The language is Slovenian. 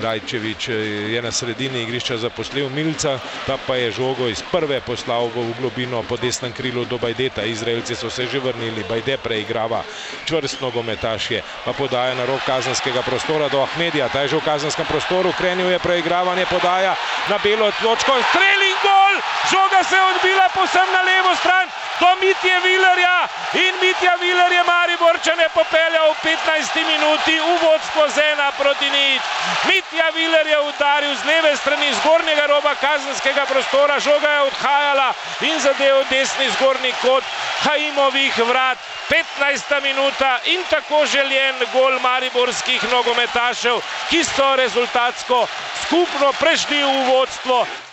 Rajčevič je na sredini igrišča zaposlil Milca, ta pa je žogo iz prve poslal v globino po desnem krilu do Bajdeta. Izraelci so se že vrnili, Bajde preigrava, čvrst nogometaš je, pa podaja na rok kazanskega prostora do Ahmedija. Ta je že v kazanskem prostoru, krenil je preigravanje, podaja na belo točko, in gol! Žoga se je odbila posem na levo stran, do Mitje Vilerja in Mitja Viler je Mariborčane popeljal v 15 minuti v vodstvo z ena proti nič. Mitja Viler je udaril z leve strani zgornjega roba kazenskega prostora, žoga je odhajala in zadev desni zgornji kot Haimovih vrat. 15 minuta in tako željen gol mariborskih nogometašev, ki so rezultatsko skupno prešli v vodstvo.